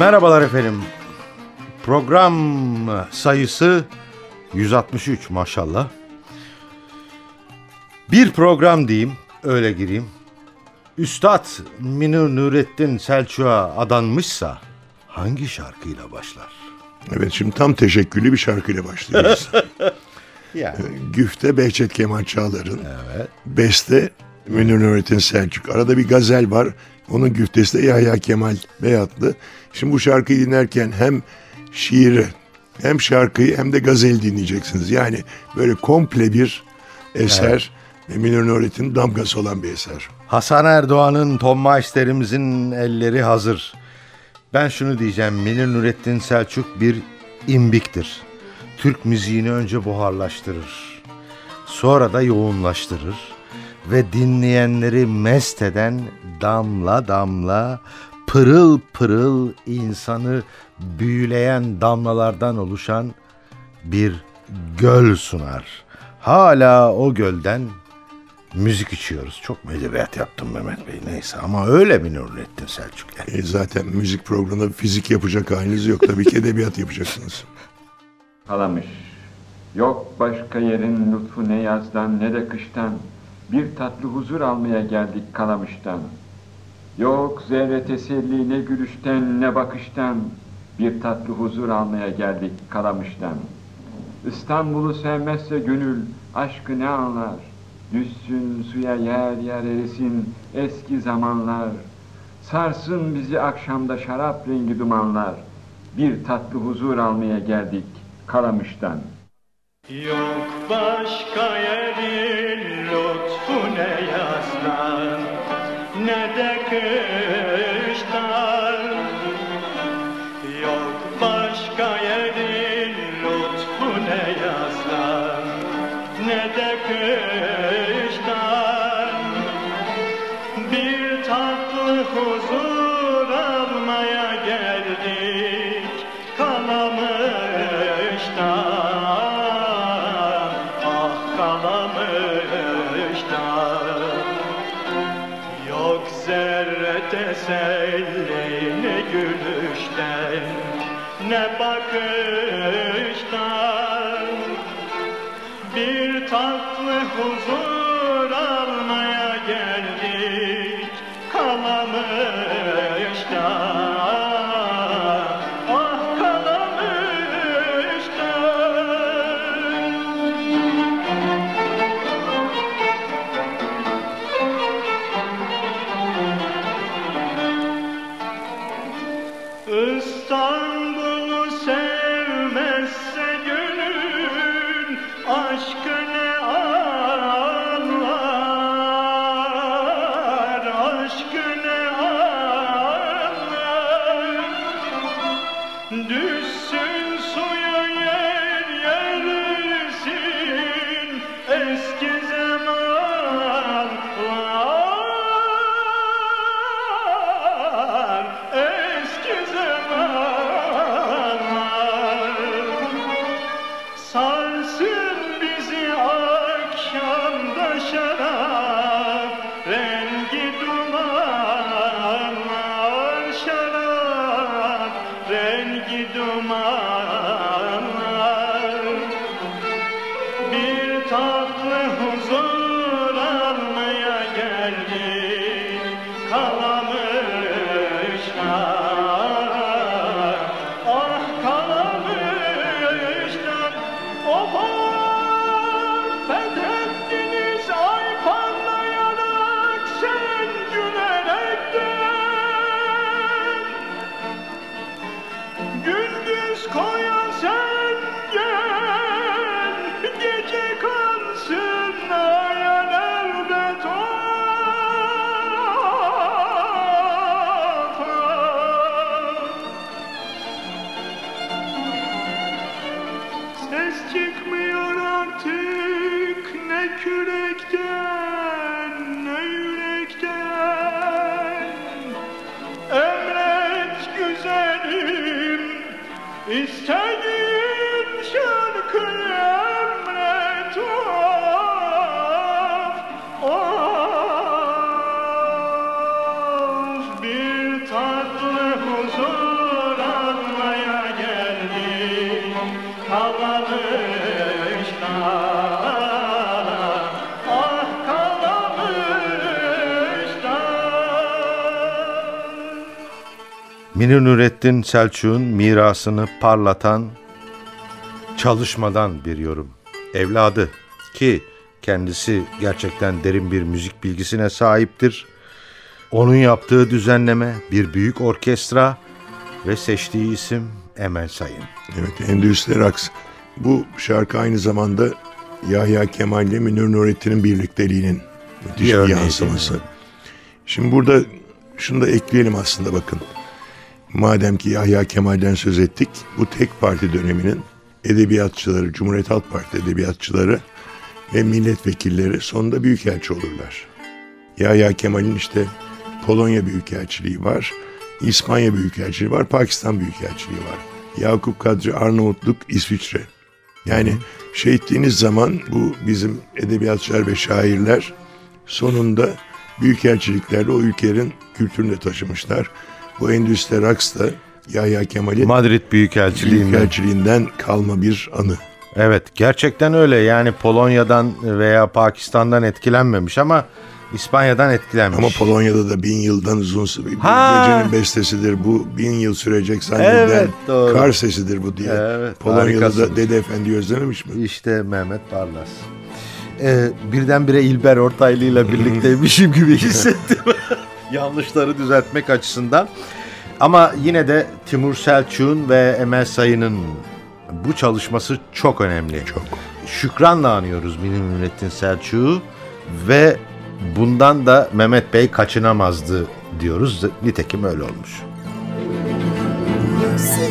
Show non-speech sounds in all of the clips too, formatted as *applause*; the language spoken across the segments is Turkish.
Merhabalar efendim. Program sayısı 163 maşallah. Bir program diyeyim, öyle gireyim. Üstad Minur Nurettin Selçuk'a adanmışsa hangi şarkıyla başlar? Evet şimdi tam teşekküllü bir şarkıyla başlıyoruz. *laughs* Yani Güfte Behçet Kemal Çağlar'ın. Beste Münir Nurettin Selçuk. Arada bir gazel var. Onun güftesi de Yahya Kemal Beyatlı. Şimdi bu şarkıyı dinlerken hem şiiri hem şarkıyı hem de gazel dinleyeceksiniz. Yani böyle komple bir eser ve Münir Nurettin damgası olan bir eser. Hasan Erdoğan'ın Tom Meister'imizin elleri hazır. Ben şunu diyeceğim. Münir Nurettin Selçuk bir imbiktir. Türk müziğini önce buharlaştırır. Sonra da yoğunlaştırır. Ve dinleyenleri mest eden damla damla pırıl pırıl insanı büyüleyen damlalardan oluşan bir göl sunar. Hala o gölden müzik içiyoruz. Çok mu edebiyat yaptım Mehmet Bey neyse ama öyle mi Nurettin Selçuk yani? E zaten müzik programında fizik yapacak haliniz yok. Tabii ki edebiyat yapacaksınız. *laughs* Kalamış. Yok başka yerin lütfu ne yazdan ne de kıştan. Bir tatlı huzur almaya geldik Kalamış'tan. Yok zerre teselli ne gülüşten ne bakıştan. Bir tatlı huzur almaya geldik Kalamış'tan. İstanbul'u sevmezse gönül aşkı ne anlar? Düşsün suya yer yer erisin eski zamanlar. Sarsın bizi akşamda şarap rengi dumanlar. Bir tatlı huzur almaya geldik Kalamış'tan. Yok başka yerin lütfu ne yazdan ne zerre teselli ne gülüşten ne bakıştan. Bir tatlı huzur geldik Münir Nurettin Selçuk'un mirasını parlatan çalışmadan bir yorum. Evladı ki kendisi gerçekten derin bir müzik bilgisine sahiptir. Onun yaptığı düzenleme bir büyük orkestra ve seçtiği isim Emel Sayın. Evet Endüstri Raks. Bu şarkı aynı zamanda Yahya Kemal ile Münir Nurettin'in birlikteliğinin müthiş Bir yansıması. Şimdi burada şunu da ekleyelim aslında bakın. Madem ki Yahya Kemal'den söz ettik, bu tek parti döneminin edebiyatçıları, Cumhuriyet Halk Partisi edebiyatçıları ve milletvekilleri sonunda büyükelçi olurlar. Yahya Kemal'in işte Polonya Büyükelçiliği var, İspanya Büyükelçiliği var, Pakistan Büyükelçiliği var. Yakup Kadri Arnavutluk, İsviçre. Yani şey ettiğiniz zaman bu bizim edebiyatçılar ve şairler sonunda büyükelçiliklerle o ülkelerin kültürünü de taşımışlar. Bu Endüstri Raks da Yahya Kemal'in Madrid Büyükelçiliğinden. büyükelçiliğinden kalma bir anı. Evet gerçekten öyle yani Polonya'dan veya Pakistan'dan etkilenmemiş ama İspanya'dan etkilenmiş. Ama Polonya'da da bin yıldan uzun süre bir Ha! gecenin bestesidir bu bin yıl sürecek zannedilen Evet, doğru. kar sesidir bu diye. Evet, Polonya'da harikasın. da Dede Efendi özlememiş mi? İşte Mehmet Barlas. Ee, birdenbire İlber Ortaylı ile birlikteymişim gibi hissettim. *laughs* Yanlışları düzeltmek açısından. Ama yine de Timur Selçuk'un ve Emel Sayın'ın bu çalışması çok önemli. Çok. Şükranla anıyoruz Münir Nurettin Selçuk'u ve bundan da Mehmet Bey kaçınamazdı diyoruz. Nitekim öyle olmuş. Şal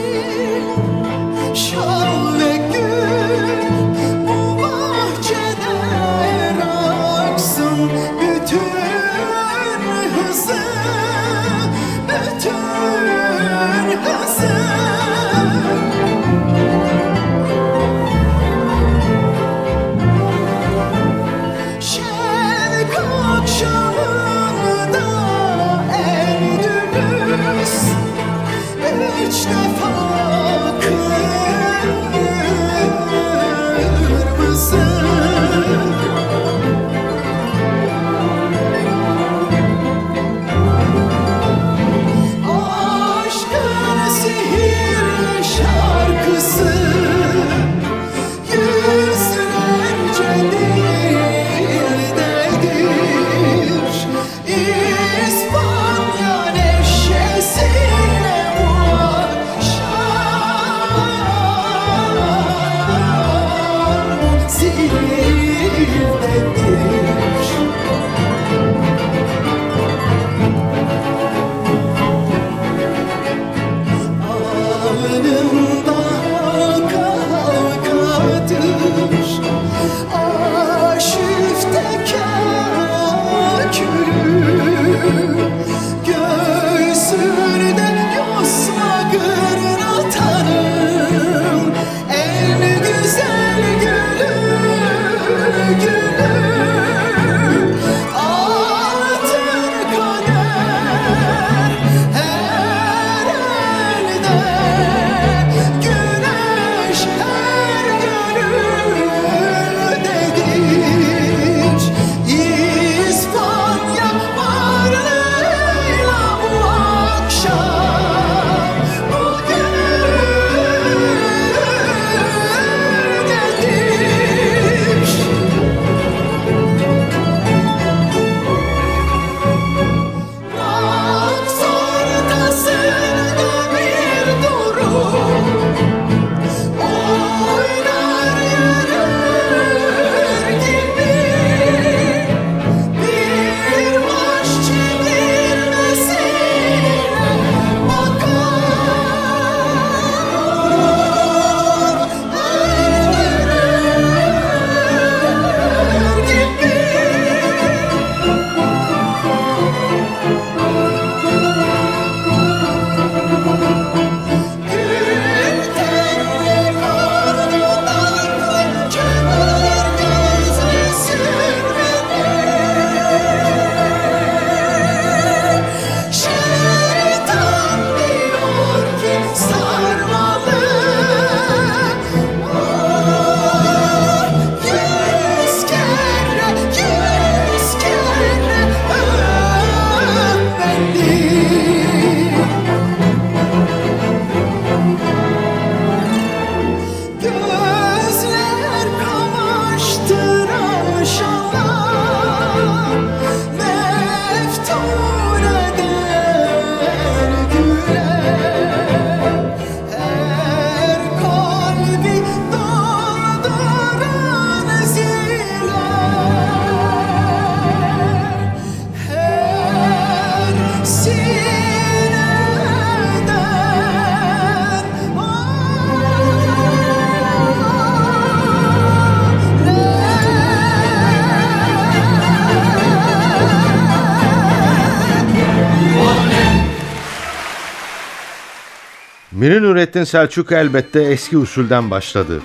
Münir Nurettin Selçuk elbette eski usulden başladı.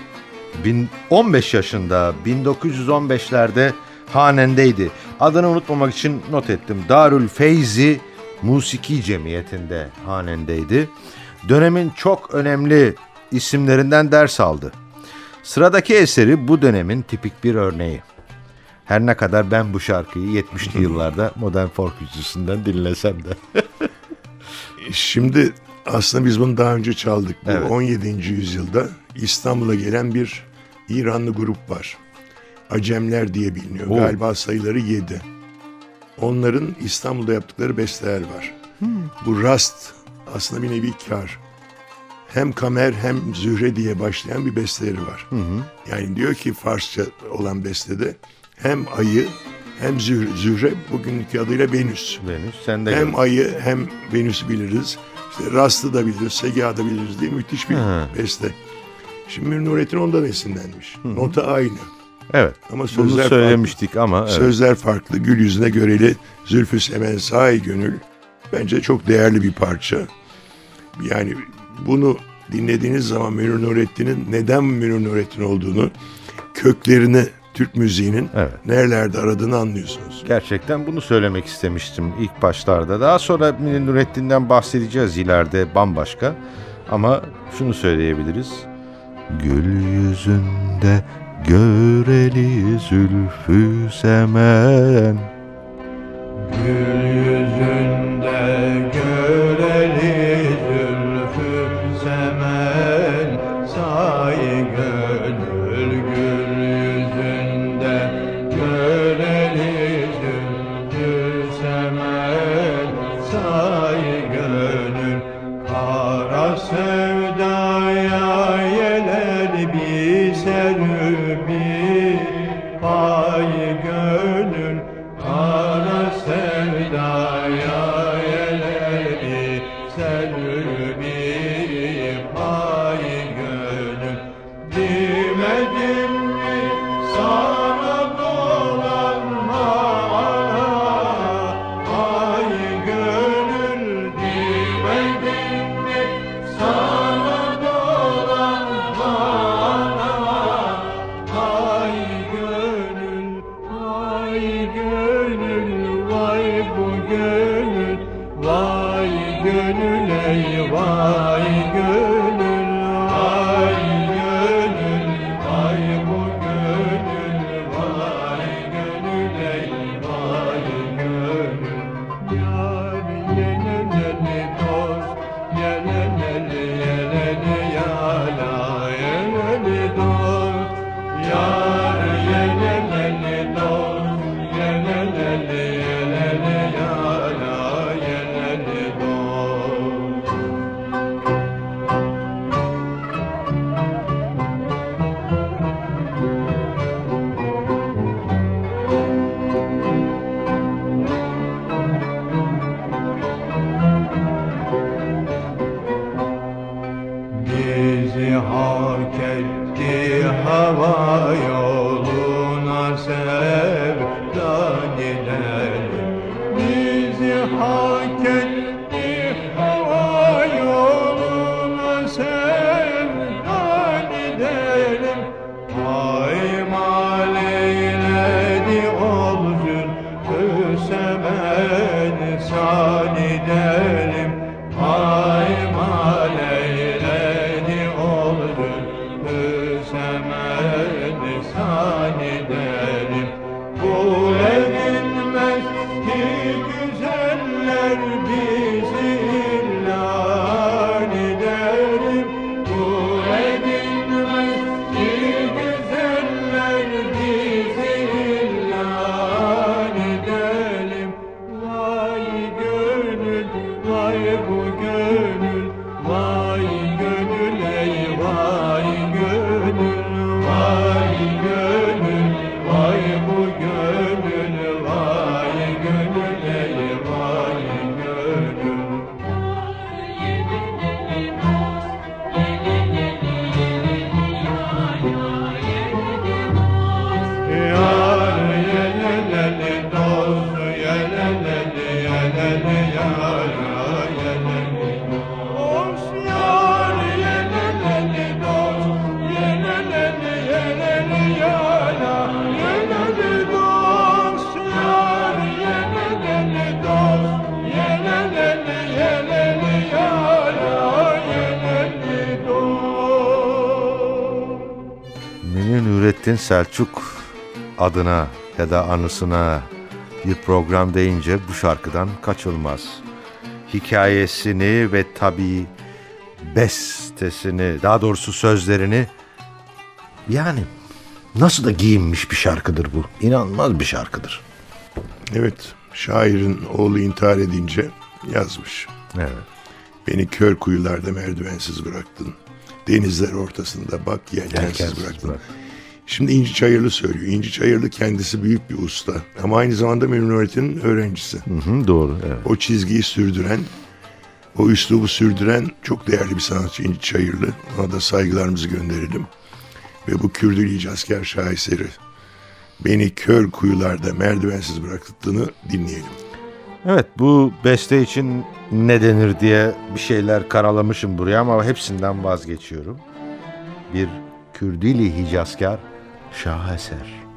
Bin- 15 yaşında 1915'lerde hanendeydi. Adını unutmamak için not ettim. Darül Feyzi Musiki Cemiyeti'nde hanendeydi. Dönemin çok önemli isimlerinden ders aldı. Sıradaki eseri bu dönemin tipik bir örneği. Her ne kadar ben bu şarkıyı 70'li yıllarda *laughs* modern folk yüzüsünden dinlesem de. *laughs* *laughs* Şimdi aslında biz bunu daha önce çaldık. Bu Evet. 17. yüzyılda İstanbul'a gelen bir İranlı grup var. Acemler diye biliniyor. Oo. Galiba sayıları 7. Onların İstanbul'da yaptıkları besteler var. Bu rast aslında bir nevi kar. Hem kamer hem zühre diye başlayan bir besteleri var. Yani diyor ki Farsça olan bestede hem ayı hem zühre, zühre bugünkü adıyla Venüs. Venüs sen de Hem gör. ayı hem Venüs'ü biliriz. İşte Rast'ı da biliriz, Segah'ı da biliriz diye müthiş bir Hı. beste. Şimdi Nurettin ondan esinlenmiş. Nota aynı. Evet. Ama Bunu sözler söylemiştik ama evet. Sözler farklı. Gül yüzüne göreli Zülfü Semen Sahi Gönül. Bence çok değerli bir parça. Yani bunu dinlediğiniz zaman Münir Nurettin'in neden Münir Nurettin olduğunu, köklerini Türk müziğinin Evet. nerelerde aradığını anlıyorsunuz. Gerçekten bunu söylemek istemiştim ilk başlarda. Daha sonra Münir Nurettin'den bahsedeceğiz ileride bambaşka. Ama şunu söyleyebiliriz. Gül yüzünde göreli zülfü semen. Gül yüzünde göreli Nurettin Selçuk adına ya da anısına bir program deyince bu şarkıdan kaçılmaz. Hikayesini ve tabii bestesini, daha doğrusu sözlerini yani nasıl da giyinmiş bir şarkıdır bu. İnanılmaz bir şarkıdır. Evet, şairin oğlu intihar edince yazmış. Evet. Beni kör kuyularda merdivensiz bıraktın. Denizler ortasında bak yelkensiz Yelkensiz bıraktın. bıraktın. Şimdi İnci Çayırlı söylüyor. İnci Çayırlı kendisi büyük bir usta. Ama aynı zamanda Memnun Öğretim'in öğrencisi. Hı hı, doğru. Evet. O çizgiyi sürdüren, o üslubu sürdüren çok değerli bir sanatçı İnci Çayırlı. Ona da saygılarımızı gönderelim. Ve bu Kürdül İcazkar şaheseri beni kör kuyularda merdivensiz bıraktığını dinleyelim. Evet bu beste için ne denir diye bir şeyler karalamışım buraya ama hepsinden vazgeçiyorum. Bir Kürdili Hicazkar şaheser.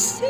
see.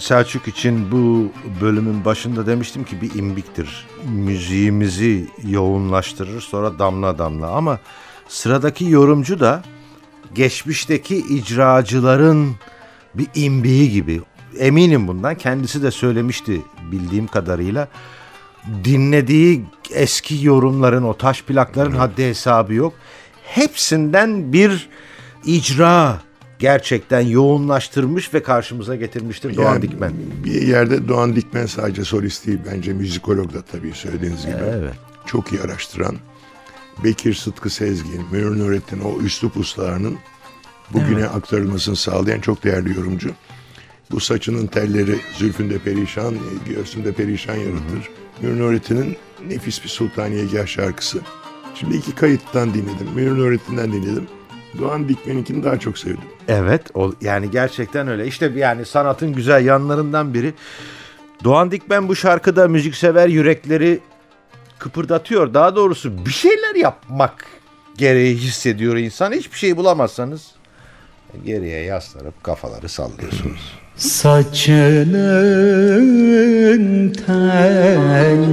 Selçuk için bu bölümün başında demiştim ki bir imbiktir. Müziğimizi yoğunlaştırır sonra damla damla ama sıradaki yorumcu da geçmişteki icracıların bir imbiği gibi. Eminim bundan kendisi de söylemişti bildiğim kadarıyla. Dinlediği eski yorumların o taş plakların haddi hesabı yok. Hepsinden bir icra gerçekten yoğunlaştırmış ve karşımıza getirmiştir Doğan Yani Dikmen. Bir yerde Doğan Dikmen sadece solist değil bence müzikolog da tabii söylediğiniz gibi. Evet. Çok iyi araştıran. Bekir Sıtkı Sezgin, Münir Nurettin o üslup ustalarının bugüne aktarılmasını sağlayan çok değerli yorumcu. Bu saçının telleri zülfünde perişan, göğsünde perişan yaratır. Münir Nurettin'in nefis bir Sultaniyegah şarkısı. Şimdi iki kayıttan dinledim. Münir Nurettin'den dinledim. Doğan Dikmen'inkini daha çok sevdim. Evet, o, yani gerçekten öyle. İşte yani sanatın güzel yanlarından biri. Doğan Dikmen bu şarkıda müziksever yürekleri kıpırdatıyor. Daha doğrusu bir şeyler yapmak gereği hissediyor insan. Hiçbir şey bulamazsanız geriye yaslanıp kafaları sallıyorsunuz. Saçının telleri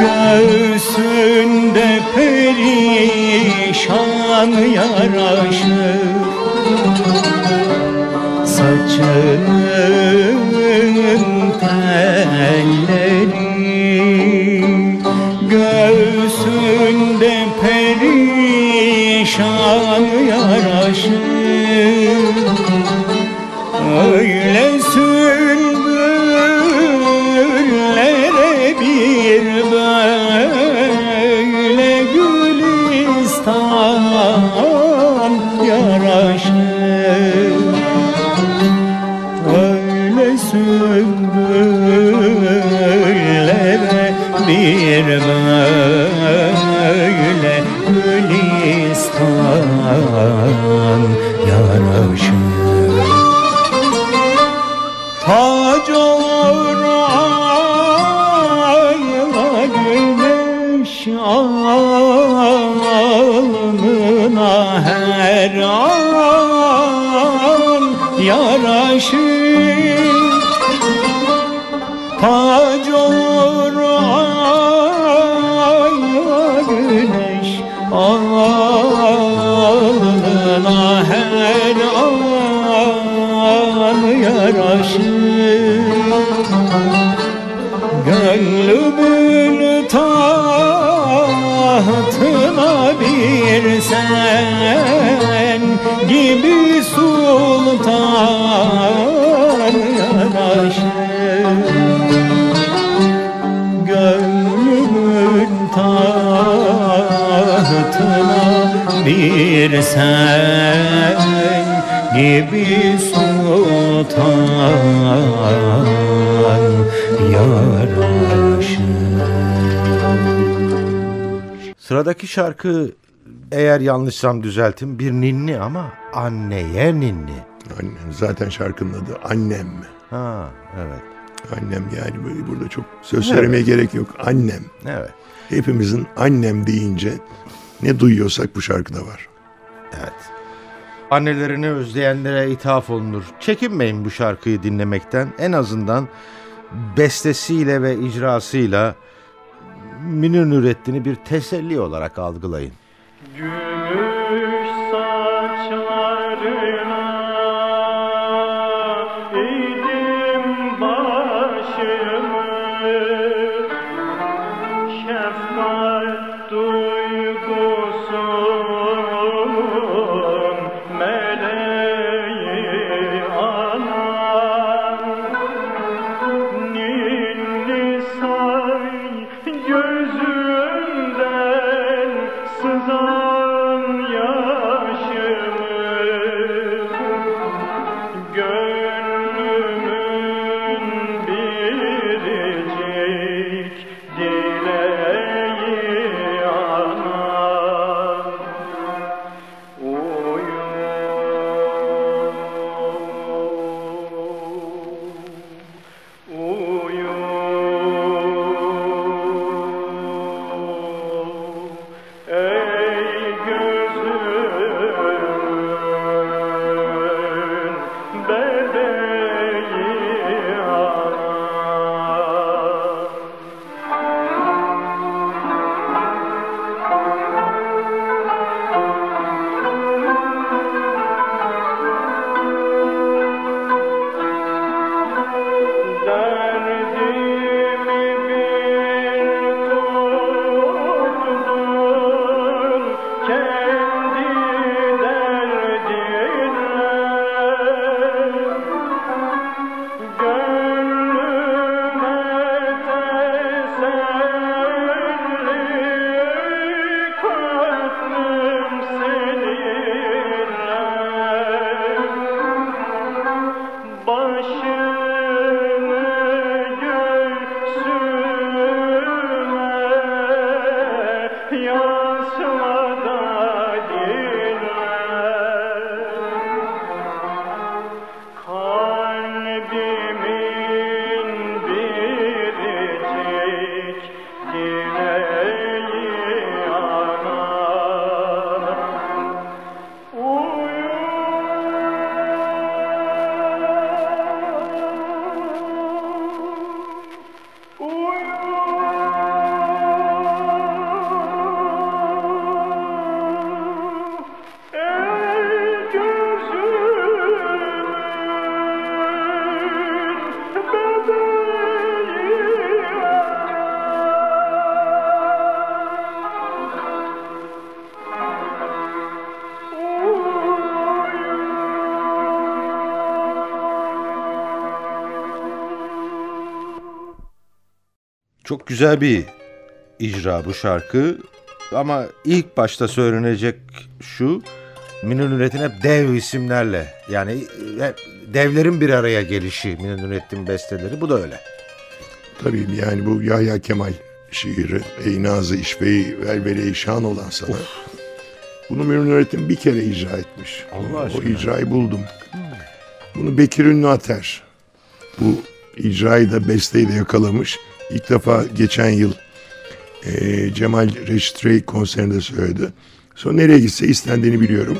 Göğsünde perişan yaraşır. Saçının yaraşır sultan yaraşır. Sıradaki şarkı eğer yanlışsam düzeltin bir ninni ama anneye ninni. Annem zaten şarkının adı Annem. Ha evet. Annem yani böyle burada çok söz söylemeye gerek yok. Annem. Evet. Hepimizin annem deyince ne duyuyorsak bu şarkıda var. Evet. Annelerini özleyenlere ithaf olunur. Çekinmeyin bu şarkıyı dinlemekten. En azından bestesiyle ve icrasıyla Münir Nurettin'i bir teselli olarak algılayın. Gümüş güzel bir icra bu şarkı. Ama ilk başta söylenecek şu. Münir Nurettin hep dev isimlerle yani hep devlerin bir araya gelişi Münir Nurettin besteleri bu da öyle. Tabii yani bu Yahya Kemal şiiri Ey Nazı İşbeyi Velvele-i Şan olan sana. Bunu Münir Nurettin bir kere icra etmiş. Allah o aşkına. icrayı buldum. Bunu Bekir Ünlü Ater bu icrayı da besteyi de yakalamış. İlk defa geçen yıl eee, Cemal Reşit Rey konserinde söyledi. Sonra nereye gitse istendiğini biliyorum.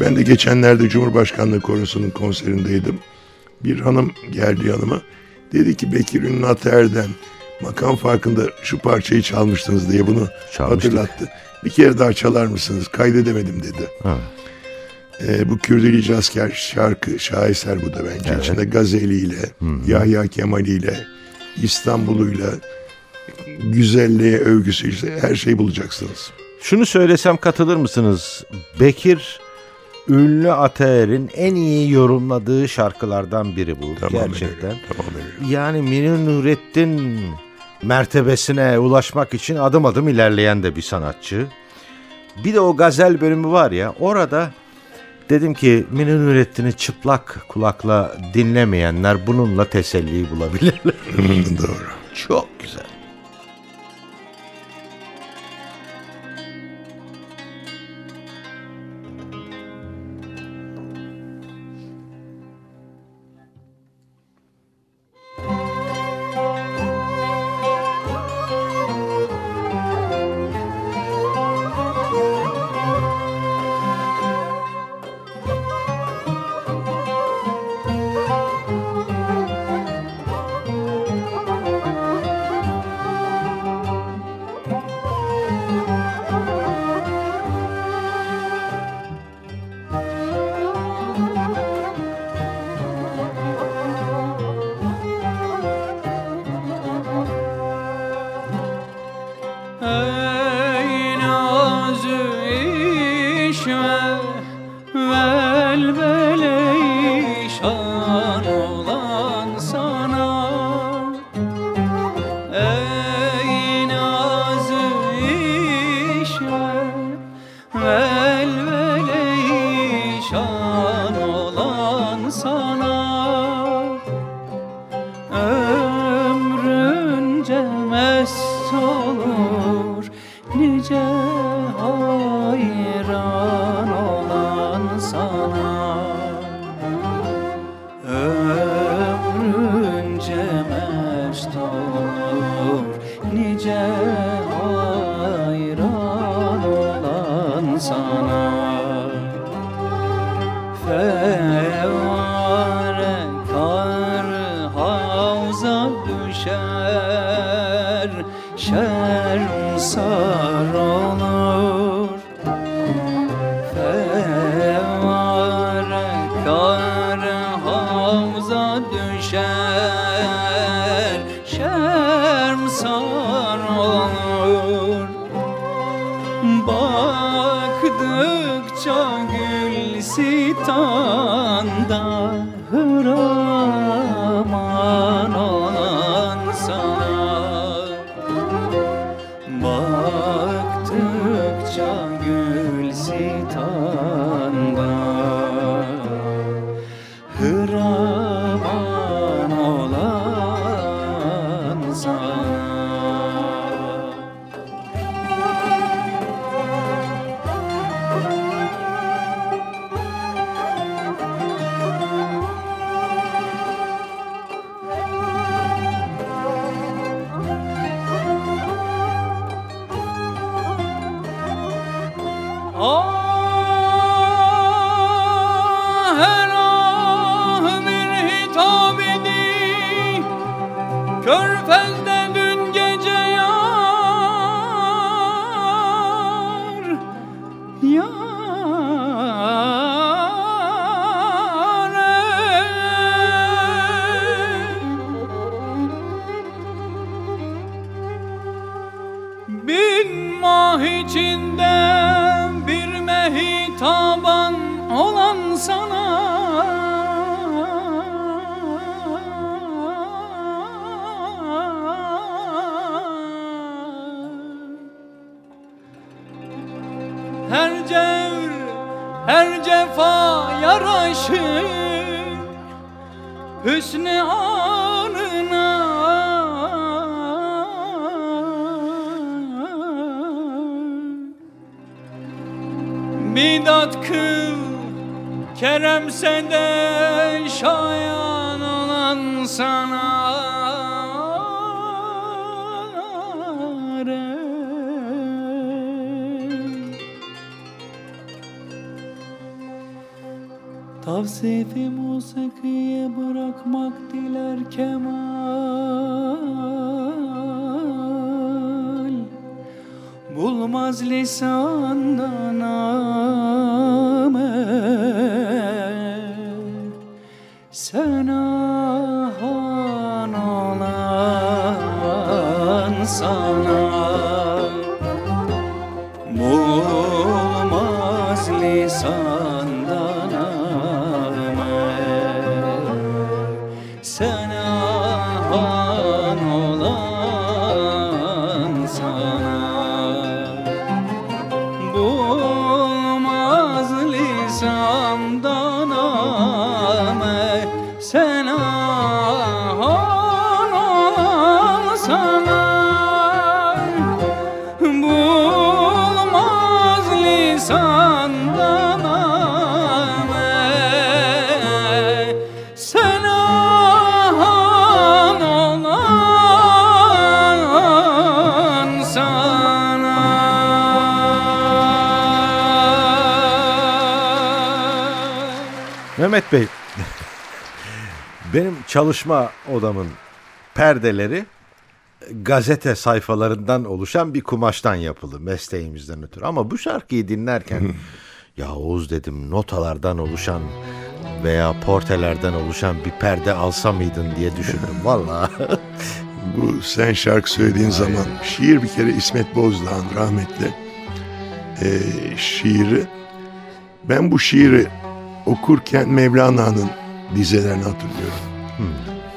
Ben de geçenlerde Cumhurbaşkanlığı Korosu'nun konserindeydim. Bir hanım geldi yanıma. Dedi ki Bekir Ünlü Ater'den makam farkında şu parçayı çalmıştınız diye bunu Çalmıştık. hatırlattı. Bir kere daha çalar mısınız? Kaydedemedim dedi. Ha. Ee, bu Kürdili Cazker şarkı şaheser bu da bence. Evet. İçinde gazeliyle, Yahya Kemal'iyle, İstanbul'uyla, güzelliğe, övgüsüyle her şeyi bulacaksınız. Şunu söylesem katılır mısınız? Bekir Ünlü Ater'in en iyi yorumladığı şarkılardan biri bu. Tamamen Gerçekten. öyle. Öyle. Yani Münir Nurettin mertebesine ulaşmak için adım adım ilerleyen de bir sanatçı. Bir de o gazel bölümü var ya orada dedim ki Münir Nurettin'i çıplak kulakla dinlemeyenler bununla teselli bulabilirler. Doğru. Çok güzel. Tavsifi musikiye bırakmak diler kemal. Bulmaz lisandan amel Mehmet Bey, *laughs* benim çalışma odamın perdeleri gazete sayfalarından oluşan bir kumaştan yapılı mesleğimizden ötürü. Ama bu şarkıyı dinlerken *laughs* ya Oğuz dedim notalardan oluşan veya portelerden oluşan bir perde alsa mıydın diye düşündüm. Vallahi *laughs* Bu sen şarkı söylediğin zaman şiir bir kere İsmet Bozdağ'ın rahmetli eee, şiiri. Ben bu şiiri okurken Mevlana'nın dizelerini hatırlıyorum.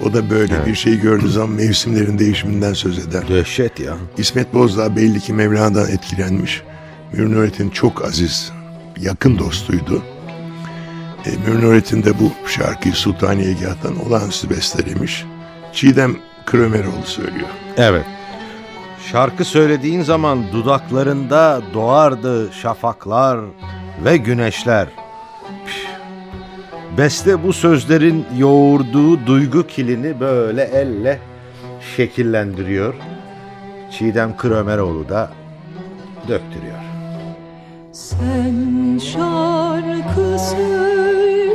O da böyle bir şey gördüğü zaman mevsimlerin değişiminden söz eder. dehşet ya. İsmet Bozdağ belli ki Mevlana'dan etkilenmiş. Mürnü Öğret'in çok aziz, yakın dostuydu. E, Mürnü Öğret'in de bu şarkıyı Sultaniye Gâh'tan olağanüstü bestelemiş. Çiğdem Krömeroğlu söylüyor. Evet. Şarkı söylediğin zaman dudaklarında doğardı şafaklar ve güneşler. Beste bu sözlerin yoğurduğu duygu kilini böyle elle şekillendiriyor. Çiğdem Krömeroğlu da döktürüyor. Sen şarkı söylediğin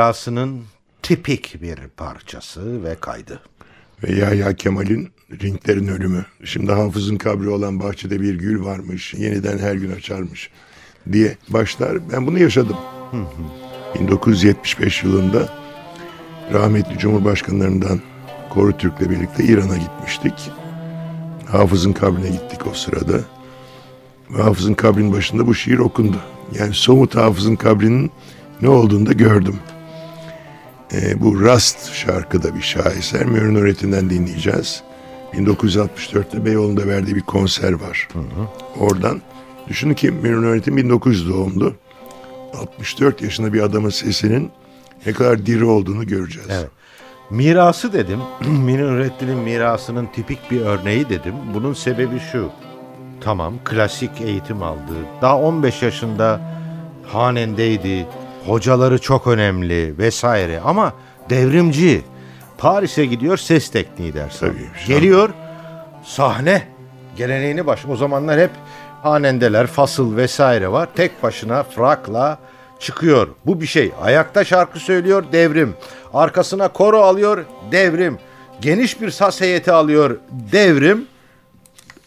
mirasının tipik bir parçası ve kaydı. Ve Yahya Kemal'in Ringlerin Ölümü. Şimdi hafızın kabri olan bahçede bir gül varmış. Yeniden her gün açarmış diye başlar. Ben bunu yaşadım. 1975 yılında rahmetli Cumhurbaşkanlarından Koru Türk'le birlikte İran'a gitmiştik. Hafızın kabrine gittik o sırada. Ve Hafız'ın kabrinin başında bu şiir okundu. Yani somut Hafız'ın kabrinin ne olduğunu da gördüm. Ee, bu Rast şarkıda bir şaheser. Mürün Öğretim'den dinleyeceğiz. 1964'te Beyoğlu'nda verdiği bir konser var. Oradan düşünün ki Mürün Öğretim 1900 doğumlu. 64 yaşında bir adamın sesinin ne kadar diri olduğunu göreceğiz. Evet. Mirası dedim. *clears throat* Münir Nurettin'in mirasının tipik bir örneği dedim. Bunun sebebi şu. Tamam klasik eğitim aldı. Daha 15 yaşında hanendeydi. Hocaları çok önemli vesaire ama devrimci. Paris'e gidiyor ses tekniği dersi. Tabii, Geliyor sahne geleneğini baş. O zamanlar hep hanendeler, fasıl vesaire var. Tek başına frakla çıkıyor. Bu bir şey. Ayakta şarkı söylüyor devrim. Arkasına koro alıyor devrim. Geniş bir saz heyeti alıyor devrim.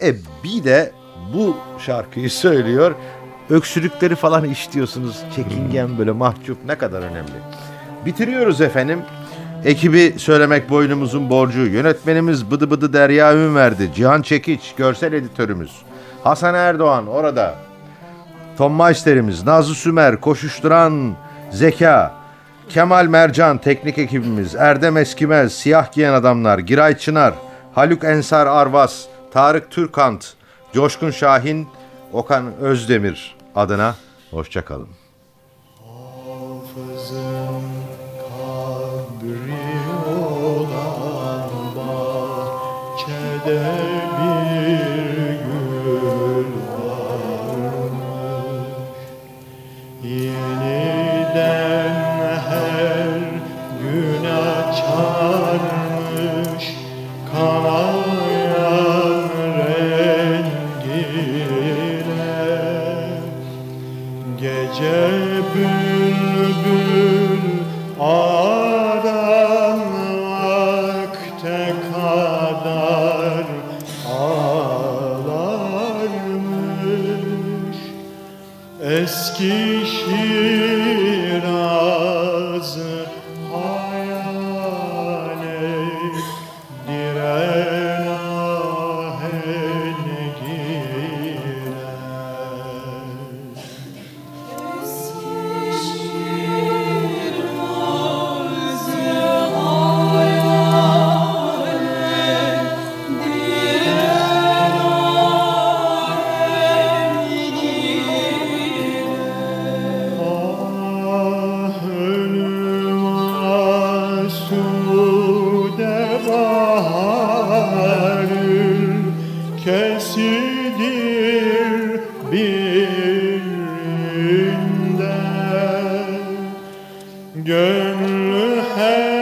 E bir de bu şarkıyı söylüyor. Öksürükleri falan işliyorsunuz. Çekingen böyle mahcup ne kadar önemli. Bitiriyoruz efendim. Ekibi söylemek boynumuzun borcu. Yönetmenimiz Bıdı Bıdı Derya Ünverdi. Cihan Çekiç, görsel editörümüz. Hasan Erdoğan orada. Tom Meister'imiz, Nazlı Sümer, Koşuşturan Zeka, Kemal Mercan teknik ekibimiz, Erdem Eskimez, Siyah Giyen Adamlar, Giray Çınar, Haluk Ensar Arvas, Tarık Türkant, Coşkun Şahin, Okan Özdemir adına hoşçakalın. her.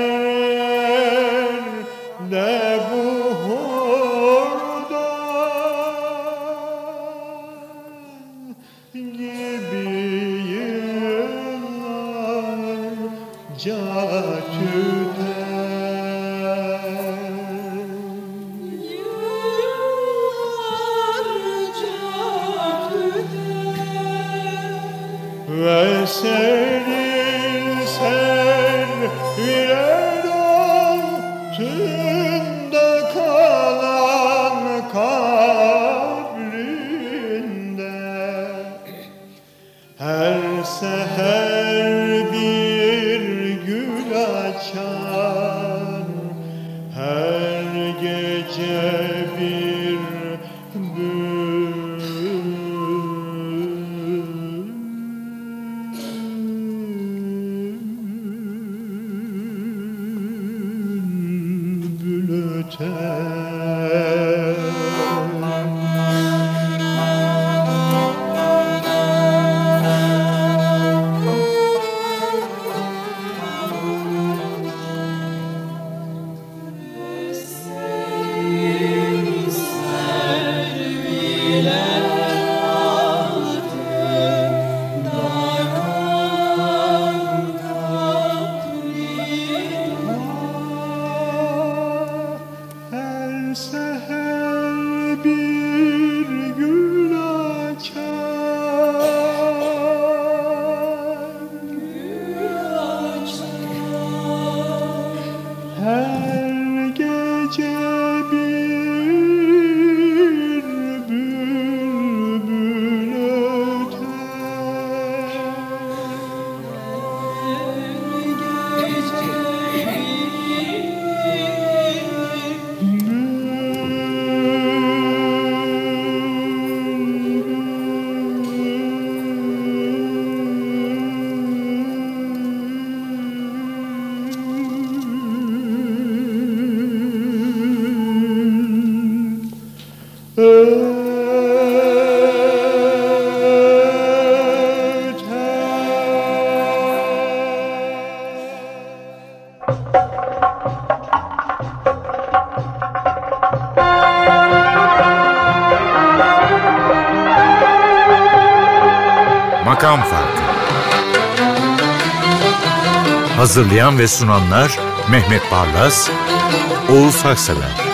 Hazırlayan ve sunanlar Mehmet Barlas, Oğuz Haksever